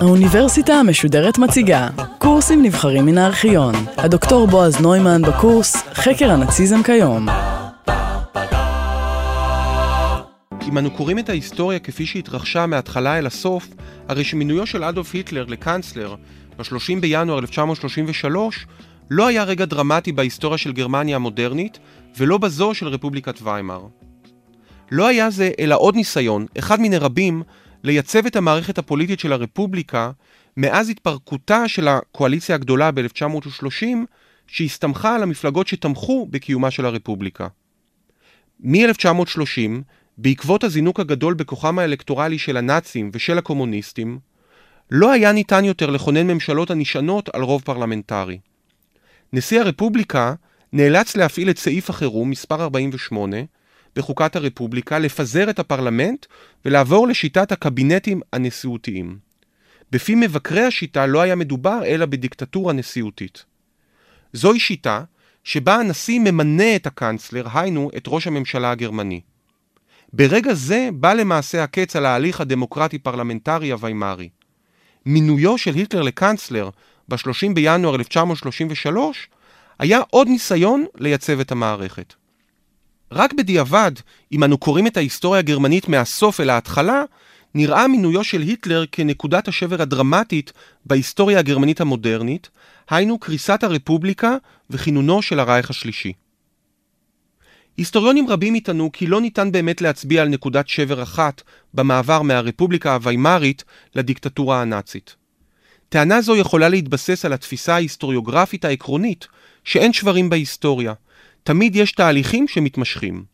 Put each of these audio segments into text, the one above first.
האוניברסיטה המשודרת מציגה קורסים נבחרים מן הארכיון. הדוקטור בועז נוימן בקורס חקר הנאציזם כיום. אם אנו קוראים את ההיסטוריה כפי שהתרחשה מההתחלה אל הסוף, הרי שמינויו של אדולף היטלר לקאנצלר ב-30 בינואר 1933 לא היה רגע דרמטי בהיסטוריה של גרמניה המודרנית ולא בזו של רפובליקת ויימאר. לא היה זה אלא עוד ניסיון, אחד מיני רבים, לייצב את המערכת הפוליטית של הרפובליקה מאז התפרקותה של הקואליציה הגדולה ב-1930, שהסתמכה על המפלגות שתמכו בקיומה של הרפובליקה. מ-1930, בעקבות הזינוק הגדול בכוחם האלקטורלי של הנאצים ושל הקומוניסטים, לא היה ניתן יותר לכונן ממשלות הנשענות על רוב פרלמנטרי. נשיא הרפובליקה נאלץ להפעיל את סעיף החירום מספר 48 בחוקת הרפובליקה לפזר את הפרלמנט ולעבור לשיטת הקבינטים הנשיאותיים. בפי מבקרי השיטה לא היה מדובר אלא בדיקטטורה נשיאותית. זוהי שיטה שבה הנשיא ממנה את הקאנצלר, היינו את ראש הממשלה הגרמני. ברגע זה בא למעשה הקץ על ההליך הדמוקרטי-פרלמנטרי הוויימארי. מינויו של היטלר לקאנצלר ב-30 בינואר 1933 היה עוד ניסיון לייצב את המערכת. רק בדיעבד, אם אנו קוראים את ההיסטוריה הגרמנית מהסוף אל ההתחלה, נראה מינויו של היטלר כנקודת השבר הדרמטית בהיסטוריה הגרמנית המודרנית, היינו קריסת הרפובליקה וכינונו של הרייך השלישי. היסטוריונים רבים יטענו כי לא ניתן באמת להצביע על נקודת שבר אחת במעבר מהרפובליקה הוויימארית לדיקטטורה הנאצית. טענה זו יכולה להתבסס על התפיסה ההיסטוריוגרפית העקרונית שאין שברים בהיסטוריה, תמיד יש תהליכים שמתמשכים.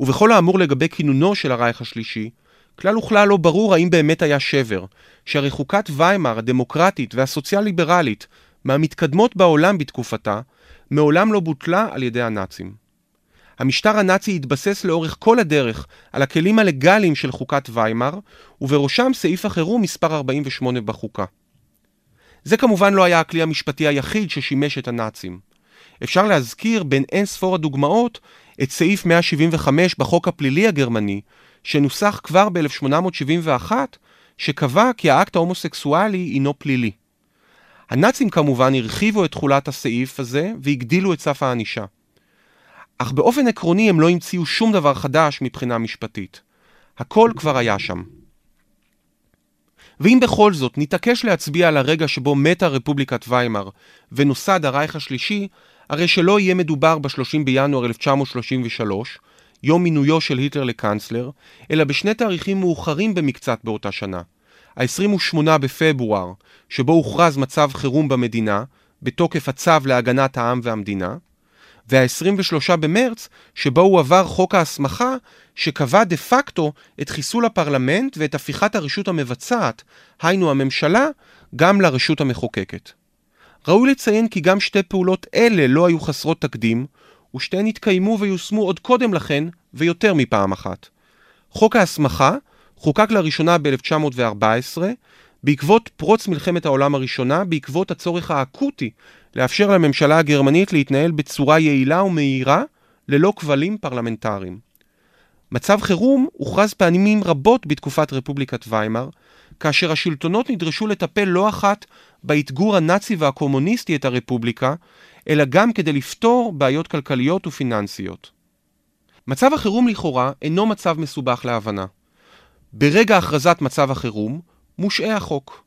ובכל האמור לגבי כינונו של הרייך השלישי, כלל וכלל לא ברור האם באמת היה שבר, שהרי חוקת ויימאר הדמוקרטית והסוציאל-ליברלית מהמתקדמות בעולם בתקופתה, מעולם לא בוטלה על ידי הנאצים. המשטר הנאצי התבסס לאורך כל הדרך על הכלים הלגליים של חוקת ויימאר, ובראשם סעיף החירום מספר 48 בחוקה. זה כמובן לא היה הכלי המשפטי היחיד ששימש את הנאצים. אפשר להזכיר בין אין ספור הדוגמאות את סעיף 175 בחוק הפלילי הגרמני, שנוסח כבר ב-1871, שקבע כי האקט ההומוסקסואלי הינו פלילי. הנאצים כמובן הרחיבו את תכולת הסעיף הזה והגדילו את סף הענישה. אך באופן עקרוני הם לא המציאו שום דבר חדש מבחינה משפטית. הכל כבר היה שם. ואם בכל זאת נתעקש להצביע על הרגע שבו מתה רפובליקת ויימאר ונוסד הרייך השלישי, הרי שלא יהיה מדובר ב-30 בינואר 1933, יום מינויו של היטלר לקאנצלר, אלא בשני תאריכים מאוחרים במקצת באותה שנה. ה-28 בפברואר, שבו הוכרז מצב חירום במדינה, בתוקף הצו להגנת העם והמדינה, וה-23 במרץ, שבו הוא עבר חוק ההסמכה, שקבע דה פקטו את חיסול הפרלמנט ואת הפיכת הרשות המבצעת, היינו הממשלה, גם לרשות המחוקקת. ראוי לציין כי גם שתי פעולות אלה לא היו חסרות תקדים, ושתיהן התקיימו ויושמו עוד קודם לכן, ויותר מפעם אחת. חוק ההסמכה חוקק לראשונה ב-1914, בעקבות פרוץ מלחמת העולם הראשונה, בעקבות הצורך האקוטי לאפשר לממשלה הגרמנית להתנהל בצורה יעילה ומהירה, ללא כבלים פרלמנטריים. מצב חירום הוכרז פעמים רבות בתקופת רפובליקת ויימאר, כאשר השלטונות נדרשו לטפל לא אחת באתגור הנאצי והקומוניסטי את הרפובליקה, אלא גם כדי לפתור בעיות כלכליות ופיננסיות. מצב החירום לכאורה אינו מצב מסובך להבנה. ברגע הכרזת מצב החירום, מושעה החוק.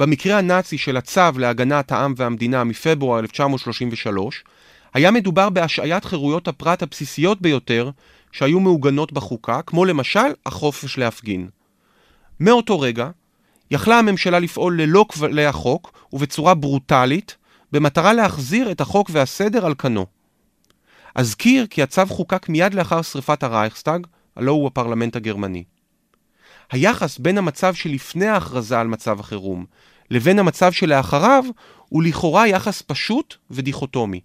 במקרה הנאצי של הצו להגנת העם והמדינה מפברואר 1933, היה מדובר בהשעיית חירויות הפרט הבסיסיות ביותר שהיו מעוגנות בחוקה, כמו למשל החופש להפגין. מאותו רגע, יכלה הממשלה לפעול ללא כבלי החוק ובצורה ברוטלית, במטרה להחזיר את החוק והסדר על כנו. אזכיר כי הצו חוקק מיד לאחר שרפת הרייכסטאג, הלא הוא הפרלמנט הגרמני. היחס בין המצב שלפני ההכרזה על מצב החירום לבין המצב שלאחריו הוא לכאורה יחס פשוט ודיכוטומי.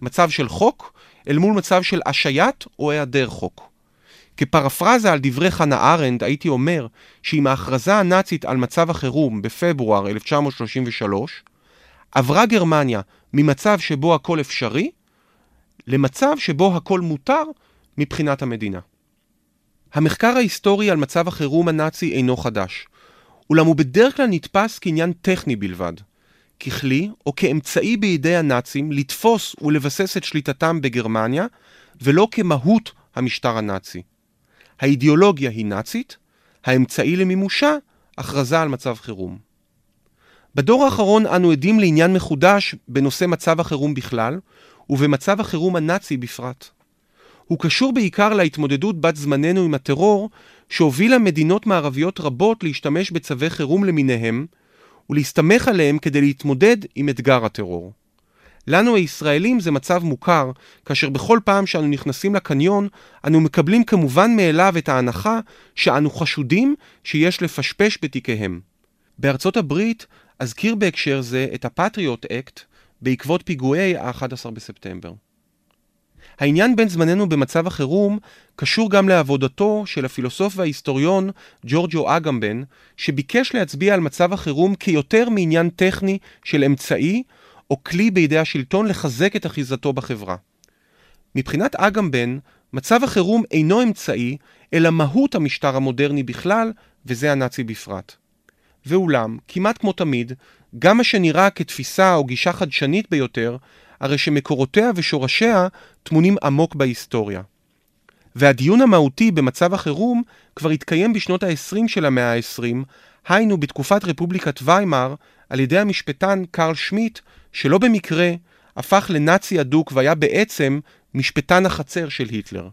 מצב של חוק אל מול מצב של השעיית או היעדר חוק. כפרפרזה על דברי חנה ארנד הייתי אומר שעם ההכרזה הנאצית על מצב החירום בפברואר 1933 עברה גרמניה ממצב שבו הכל אפשרי למצב שבו הכל מותר מבחינת המדינה. המחקר ההיסטורי על מצב החירום הנאצי אינו חדש, אולם הוא בדרך כלל נתפס כעניין טכני בלבד, ככלי או כאמצעי בידי הנאצים לתפוס ולבסס את שליטתם בגרמניה, ולא כמהות המשטר הנאצי. האידיאולוגיה היא נאצית, האמצעי למימושה, הכרזה על מצב חירום. בדור האחרון אנו עדים לעניין מחודש בנושא מצב החירום בכלל, ובמצב החירום הנאצי בפרט. הוא קשור בעיקר להתמודדות בת זמננו עם הטרור, שהובילה מדינות מערביות רבות להשתמש בצווי חירום למיניהם, ולהסתמך עליהם כדי להתמודד עם אתגר הטרור. לנו הישראלים זה מצב מוכר, כאשר בכל פעם שאנו נכנסים לקניון, אנו מקבלים כמובן מאליו את ההנחה שאנו חשודים שיש לפשפש בתיקיהם. בארצות הברית אזכיר בהקשר זה את הפטריוט אקט בעקבות פיגועי ה-11 בספטמבר. העניין בין זמננו במצב החירום קשור גם לעבודתו של הפילוסוף וההיסטוריון ג'ורג'ו אגמבן, שביקש להצביע על מצב החירום כיותר מעניין טכני של אמצעי או כלי בידי השלטון לחזק את אחיזתו בחברה. מבחינת אגמבן, מצב החירום אינו אמצעי, אלא מהות המשטר המודרני בכלל, וזה הנאצי בפרט. ואולם, כמעט כמו תמיד, גם מה שנראה כתפיסה או גישה חדשנית ביותר, הרי שמקורותיה ושורשיה טמונים עמוק בהיסטוריה. והדיון המהותי במצב החירום כבר התקיים בשנות ה-20 של המאה ה-20, היינו בתקופת רפובליקת ויימאר, על ידי המשפטן קרל שמיט, שלא במקרה הפך לנאצי אדוק והיה בעצם משפטן החצר של היטלר.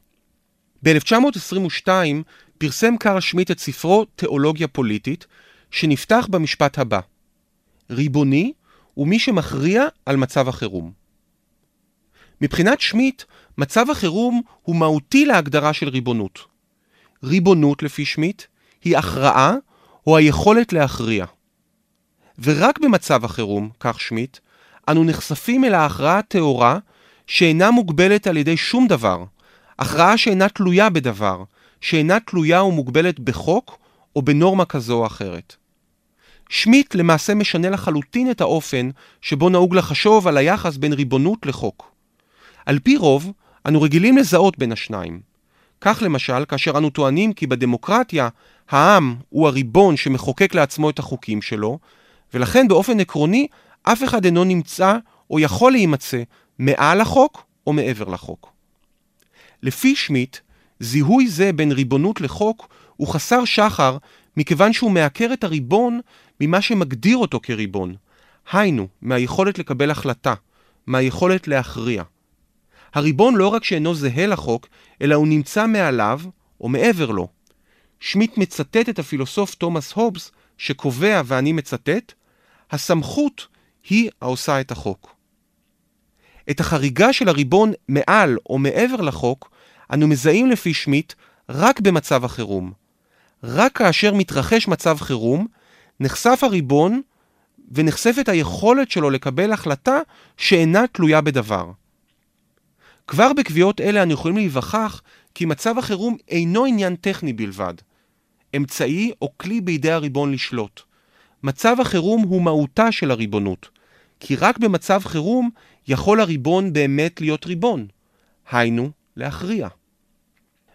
ב-1922 פרסם קרל שמיט את ספרו תיאולוגיה פוליטית, שנפתח במשפט הבא: ריבוני הוא מי שמכריע על מצב החירום. מבחינת שמיט, מצב החירום הוא מהותי להגדרה של ריבונות. ריבונות, לפי שמיט, היא הכרעה או היכולת להכריע. ורק במצב החירום, כך שמיט, אנו נחשפים אל ההכרעה הטהורה שאינה מוגבלת על ידי שום דבר, הכרעה שאינה תלויה בדבר, שאינה תלויה ומוגבלת בחוק או בנורמה כזו או אחרת. שמיט למעשה משנה לחלוטין את האופן שבו נהוג לחשוב על היחס בין ריבונות לחוק. על פי רוב, אנו רגילים לזהות בין השניים. כך למשל, כאשר אנו טוענים כי בדמוקרטיה העם הוא הריבון שמחוקק לעצמו את החוקים שלו, ולכן באופן עקרוני אף אחד אינו נמצא או יכול להימצא מעל החוק או מעבר לחוק. לפי שמיט, זיהוי זה בין ריבונות לחוק הוא חסר שחר מכיוון שהוא מעקר את הריבון ממה שמגדיר אותו כריבון, היינו, מהיכולת לקבל החלטה, מהיכולת להכריע. הריבון לא רק שאינו זהה לחוק, אלא הוא נמצא מעליו או מעבר לו. שמיט מצטט את הפילוסוף תומאס הובס, שקובע, ואני מצטט, הסמכות היא העושה את החוק. את החריגה של הריבון מעל או מעבר לחוק, אנו מזהים לפי שמיט רק במצב החירום. רק כאשר מתרחש מצב חירום, נחשף הריבון ונחשפת היכולת שלו לקבל החלטה שאינה תלויה בדבר. כבר בקביעות אלה אנו יכולים להיווכח כי מצב החירום אינו עניין טכני בלבד, אמצעי או כלי בידי הריבון לשלוט. מצב החירום הוא מהותה של הריבונות, כי רק במצב חירום יכול הריבון באמת להיות ריבון, היינו, להכריע.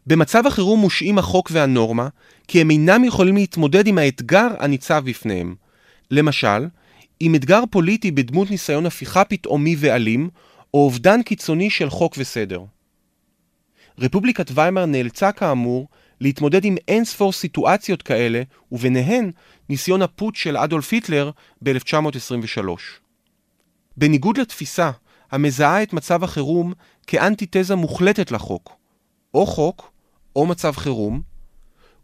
במצב החירום מושעים החוק והנורמה, כי הם אינם יכולים להתמודד עם האתגר הניצב בפניהם. למשל, עם אתגר פוליטי בדמות ניסיון הפיכה פתאומי ואלים, או אובדן קיצוני של חוק וסדר. רפובליקת ויימאר נאלצה כאמור להתמודד עם אין ספור סיטואציות כאלה, וביניהן ניסיון הפוט של אדולף היטלר ב-1923. בניגוד לתפיסה המזהה את מצב החירום כאנטיתזה מוחלטת לחוק, או חוק או מצב חירום,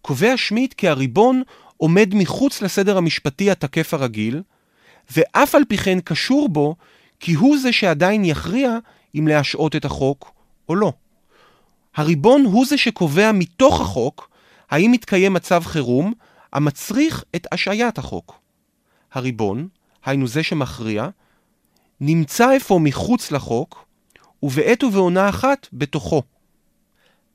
קובע שמיט כי הריבון עומד מחוץ לסדר המשפטי התקף הרגיל, ואף על פי כן קשור בו כי הוא זה שעדיין יכריע אם להשעות את החוק או לא. הריבון הוא זה שקובע מתוך החוק האם מתקיים מצב חירום המצריך את השעיית החוק. הריבון, היינו זה שמכריע, נמצא אפוא מחוץ לחוק, ובעת ובעונה אחת בתוכו.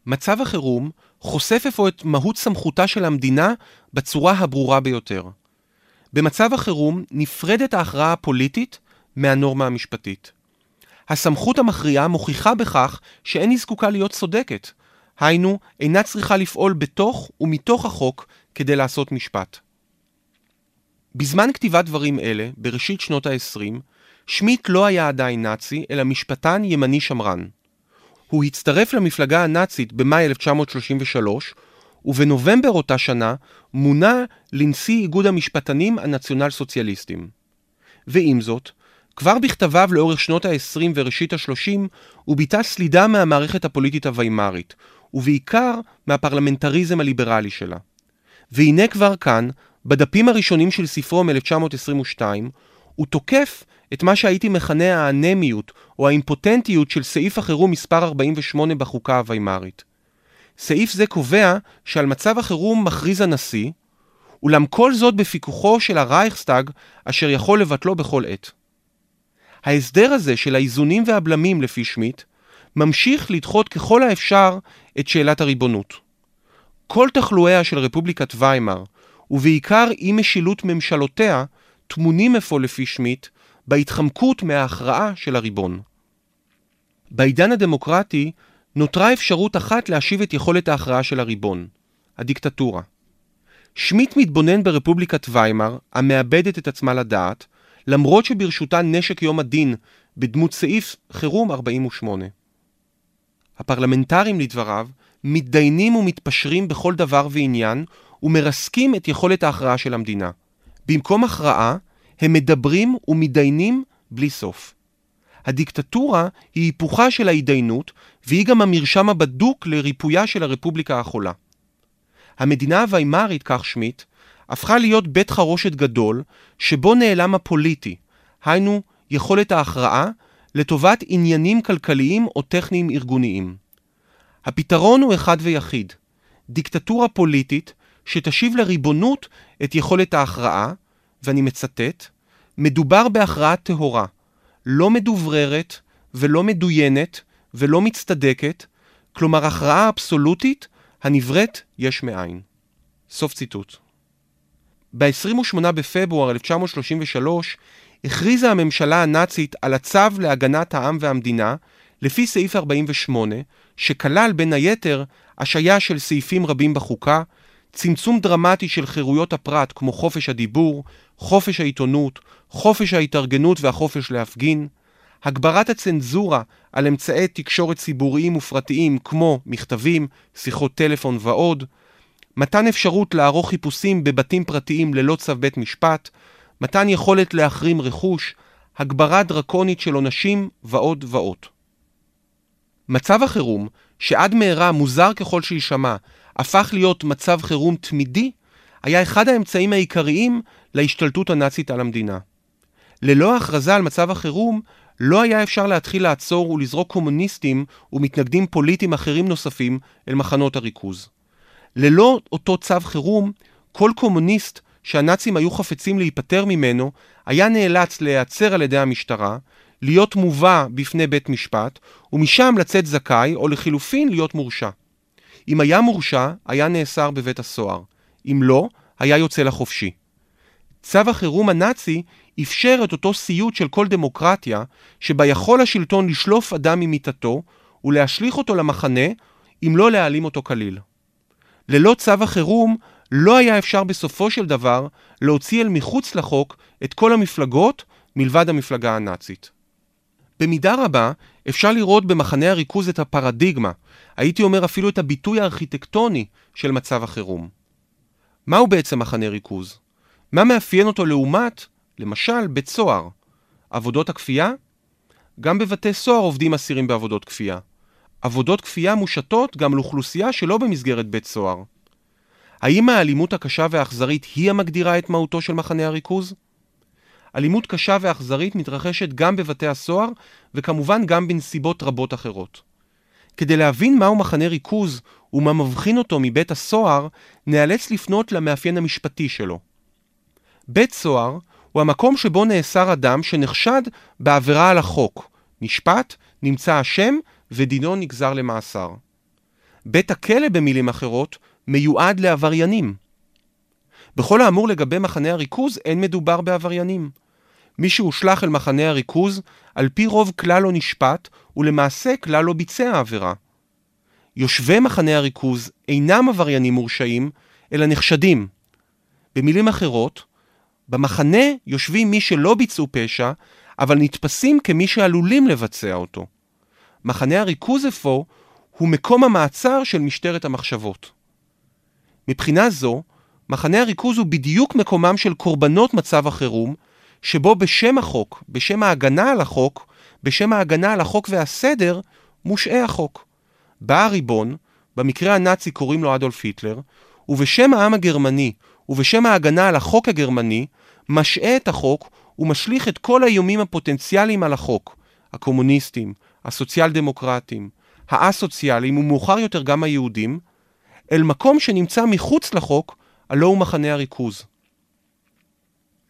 מצב החירום חושף אפוא את מהות סמכותה של המדינה בצורה הברורה ביותר. במצב החירום נפרדת ההכרעה הפוליטית מהנורמה המשפטית. הסמכות המכריעה מוכיחה בכך שאין היא זקוקה להיות צודקת. היינו, אינה צריכה לפעול בתוך ומתוך החוק כדי לעשות משפט. בזמן כתיבת דברים אלה, בראשית שנות ה-20, שמיט לא היה עדיין נאצי, אלא משפטן ימני שמרן. הוא הצטרף למפלגה הנאצית במאי 1933, ובנובמבר אותה שנה מונה לנשיא איגוד המשפטנים הנציונל סוציאליסטים. ועם זאת, כבר בכתביו לאורך שנות ה-20 וראשית ה-30 הוא ביטא סלידה מהמערכת הפוליטית הוויימרית, ובעיקר מהפרלמנטריזם הליברלי שלה. והנה כבר כאן, בדפים הראשונים של ספרו מ-1922, הוא תוקף את מה שהייתי מכנה האנמיות או האימפוטנטיות של סעיף החירום מספר 48 בחוקה הוויימרית. סעיף זה קובע שעל מצב החירום מכריז הנשיא, אולם כל זאת בפיקוחו של הרייכסטאג, אשר יכול לבטלו בכל עת. ההסדר הזה של האיזונים והבלמים לפי שמיט, ממשיך לדחות ככל האפשר את שאלת הריבונות. כל תחלואיה של רפובליקת ויימאר, ובעיקר אי משילות ממשלותיה, טמונים אפוא לפי שמיט בהתחמקות מההכרעה של הריבון. בעידן הדמוקרטי נותרה אפשרות אחת להשיב את יכולת ההכרעה של הריבון, הדיקטטורה. שמיט מתבונן ברפובליקת ויימאר, המאבדת את עצמה לדעת, למרות שברשותה נשק יום הדין בדמות סעיף חירום 48. הפרלמנטרים, לדבריו, מתדיינים ומתפשרים בכל דבר ועניין, ומרסקים את יכולת ההכרעה של המדינה. במקום הכרעה, הם מדברים ומתדיינים בלי סוף. הדיקטטורה היא היפוכה של ההתדיינות, והיא גם המרשם הבדוק לריפויה של הרפובליקה החולה. המדינה הוויימרית, כך שמיט, הפכה להיות בית חרושת גדול, שבו נעלם הפוליטי, היינו יכולת ההכרעה, לטובת עניינים כלכליים או טכניים ארגוניים. הפתרון הוא אחד ויחיד, דיקטטורה פוליטית שתשיב לריבונות את יכולת ההכרעה, ואני מצטט, מדובר בהכרעה טהורה, לא מדובררת ולא מדוינת ולא מצטדקת, כלומר הכרעה אבסולוטית הנבראת יש מאין. סוף ציטוט. ב-28 בפברואר 1933 הכריזה הממשלה הנאצית על הצו להגנת העם והמדינה לפי סעיף 48, שכלל בין היתר השעיה של סעיפים רבים בחוקה, צמצום דרמטי של חירויות הפרט כמו חופש הדיבור, חופש העיתונות, חופש ההתארגנות והחופש להפגין, הגברת הצנזורה על אמצעי תקשורת ציבוריים ופרטיים כמו מכתבים, שיחות טלפון ועוד, מתן אפשרות לערוך חיפושים בבתים פרטיים ללא צו בית משפט, מתן יכולת להחרים רכוש, הגברה דרקונית של עונשים ועוד ועוד. מצב החירום, שעד מהרה, מוזר ככל שיישמע, הפך להיות מצב חירום תמידי, היה אחד האמצעים העיקריים להשתלטות הנאצית על המדינה. ללא הכרזה על מצב החירום, לא היה אפשר להתחיל לעצור ולזרוק קומוניסטים ומתנגדים פוליטיים אחרים נוספים אל מחנות הריכוז. ללא אותו צו חירום, כל קומוניסט שהנאצים היו חפצים להיפטר ממנו, היה נאלץ להיעצר על ידי המשטרה, להיות מובא בפני בית משפט, ומשם לצאת זכאי, או לחילופין להיות מורשע. אם היה מורשע, היה נאסר בבית הסוהר. אם לא, היה יוצא לחופשי. צו החירום הנאצי אפשר את אותו סיוט של כל דמוקרטיה, שבה יכול השלטון לשלוף אדם ממיטתו ולהשליך אותו למחנה, אם לא להעלים אותו כליל. ללא צו החירום, לא היה אפשר בסופו של דבר להוציא אל מחוץ לחוק את כל המפלגות מלבד המפלגה הנאצית. במידה רבה אפשר לראות במחנה הריכוז את הפרדיגמה, הייתי אומר אפילו את הביטוי הארכיטקטוני של מצב החירום. מהו בעצם מחנה ריכוז? מה מאפיין אותו לעומת, למשל, בית סוהר? עבודות הכפייה? גם בבתי סוהר עובדים אסירים בעבודות כפייה. עבודות כפייה מושתות גם לאוכלוסייה שלא במסגרת בית סוהר. האם האלימות הקשה והאכזרית היא המגדירה את מהותו של מחנה הריכוז? אלימות קשה ואכזרית מתרחשת גם בבתי הסוהר, וכמובן גם בנסיבות רבות אחרות. כדי להבין מהו מחנה ריכוז ומה מבחין אותו מבית הסוהר, נאלץ לפנות למאפיין המשפטי שלו. בית סוהר הוא המקום שבו נאסר אדם שנחשד בעבירה על החוק, נשפט, נמצא אשם ודינו נגזר למאסר. בית הכלא, במילים אחרות, מיועד לעבריינים. בכל האמור לגבי מחנה הריכוז, אין מדובר בעבריינים. מי שהושלך אל מחנה הריכוז, על פי רוב כלל לא נשפט, ולמעשה כלל לא ביצע עבירה. יושבי מחנה הריכוז אינם עבריינים מורשעים, אלא נחשדים. במילים אחרות, במחנה יושבים מי שלא ביצעו פשע, אבל נתפסים כמי שעלולים לבצע אותו. מחנה הריכוז אפוא הוא מקום המעצר של משטרת המחשבות. מבחינה זו, מחנה הריכוז הוא בדיוק מקומם של קורבנות מצב החירום, שבו בשם החוק, בשם ההגנה על החוק, בשם ההגנה על החוק והסדר, מושעה החוק. בא הריבון, במקרה הנאצי קוראים לו אדולף היטלר, ובשם העם הגרמני ובשם ההגנה על החוק הגרמני, משעה את החוק ומשליך את כל האיומים הפוטנציאליים על החוק, הקומוניסטים, הסוציאל דמוקרטים, האסוציאליים ומאוחר יותר גם היהודים, אל מקום שנמצא מחוץ לחוק, הלא הוא מחנה הריכוז.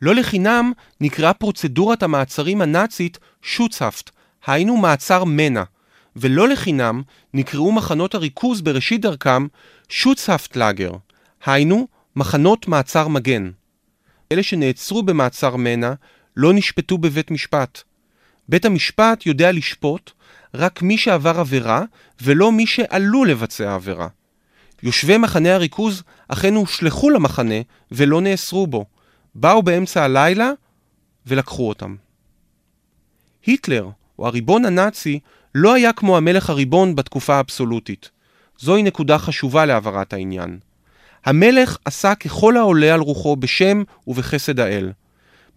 לא לחינם נקראה פרוצדורת המעצרים הנאצית שוטסהפט, היינו מעצר מנע, ולא לחינם נקראו מחנות הריכוז בראשית דרכם שוטסהפט לאגר, היינו מחנות מעצר מגן. אלה שנעצרו במעצר מנע לא נשפטו בבית משפט. בית המשפט יודע לשפוט רק מי שעבר עבירה ולא מי שעלול לבצע עבירה. יושבי מחנה הריכוז אכן הושלכו למחנה ולא נאסרו בו. באו באמצע הלילה ולקחו אותם. היטלר, או הריבון הנאצי, לא היה כמו המלך הריבון בתקופה האבסולוטית. זוהי נקודה חשובה להעברת העניין. המלך עשה ככל העולה על רוחו בשם ובחסד האל.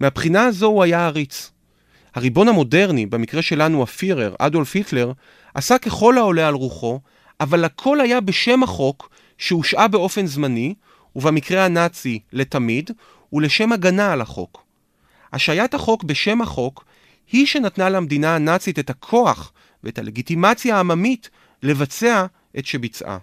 מהבחינה הזו הוא היה עריץ. הריבון המודרני, במקרה שלנו הפירר, אדולף היטלר, עשה ככל העולה על רוחו, אבל הכל היה בשם החוק שהושעה באופן זמני, ובמקרה הנאצי לתמיד, ולשם הגנה על החוק. השעיית החוק בשם החוק היא שנתנה למדינה הנאצית את הכוח ואת הלגיטימציה העממית לבצע את שביצעה.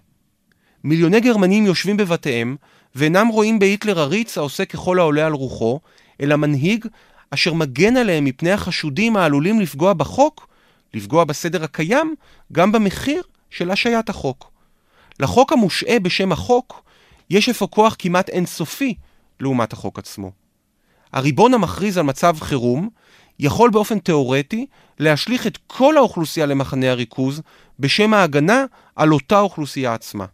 מיליוני גרמנים יושבים בבתיהם ואינם רואים בהיטלר עריץ העושה ככל העולה על רוחו, אלא מנהיג אשר מגן עליהם מפני החשודים העלולים לפגוע בחוק, לפגוע בסדר הקיים, גם במחיר של השעיית החוק. לחוק המושעה בשם החוק, יש אפוא כוח כמעט אינסופי לעומת החוק עצמו. הריבון המכריז על מצב חירום יכול באופן תאורטי להשליך את כל האוכלוסייה למחנה הריכוז בשם ההגנה על אותה אוכלוסייה עצמה.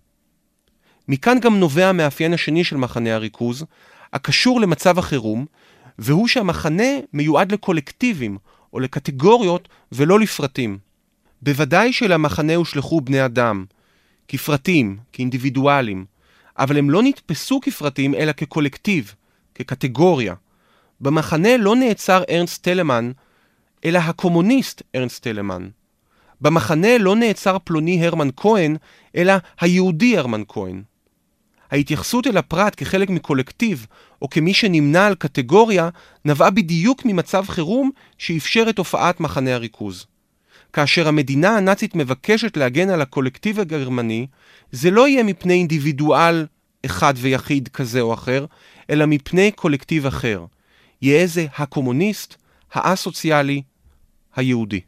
מכאן גם נובע המאפיין השני של מחנה הריכוז, הקשור למצב החירום, והוא שהמחנה מיועד לקולקטיבים או לקטגוריות ולא לפרטים. בוודאי שלמחנה הושלכו בני אדם, כפרטים, כאינדיבידואלים, אבל הם לא נתפסו כפרטים אלא כקולקטיב, כקטגוריה. במחנה לא נעצר ארנסט טלמן, אלא הקומוניסט ארנסט טלמן. במחנה לא נעצר פלוני הרמן כהן, אלא היהודי הרמן כהן. ההתייחסות אל הפרט כחלק מקולקטיב, או כמי שנמנה על קטגוריה, נבעה בדיוק ממצב חירום שאפשר את הופעת מחנה הריכוז. כאשר המדינה הנאצית מבקשת להגן על הקולקטיב הגרמני, זה לא יהיה מפני אינדיבידואל אחד ויחיד כזה או אחר, אלא מפני קולקטיב אחר. יהא זה הקומוניסט, האסוציאלי, היהודי.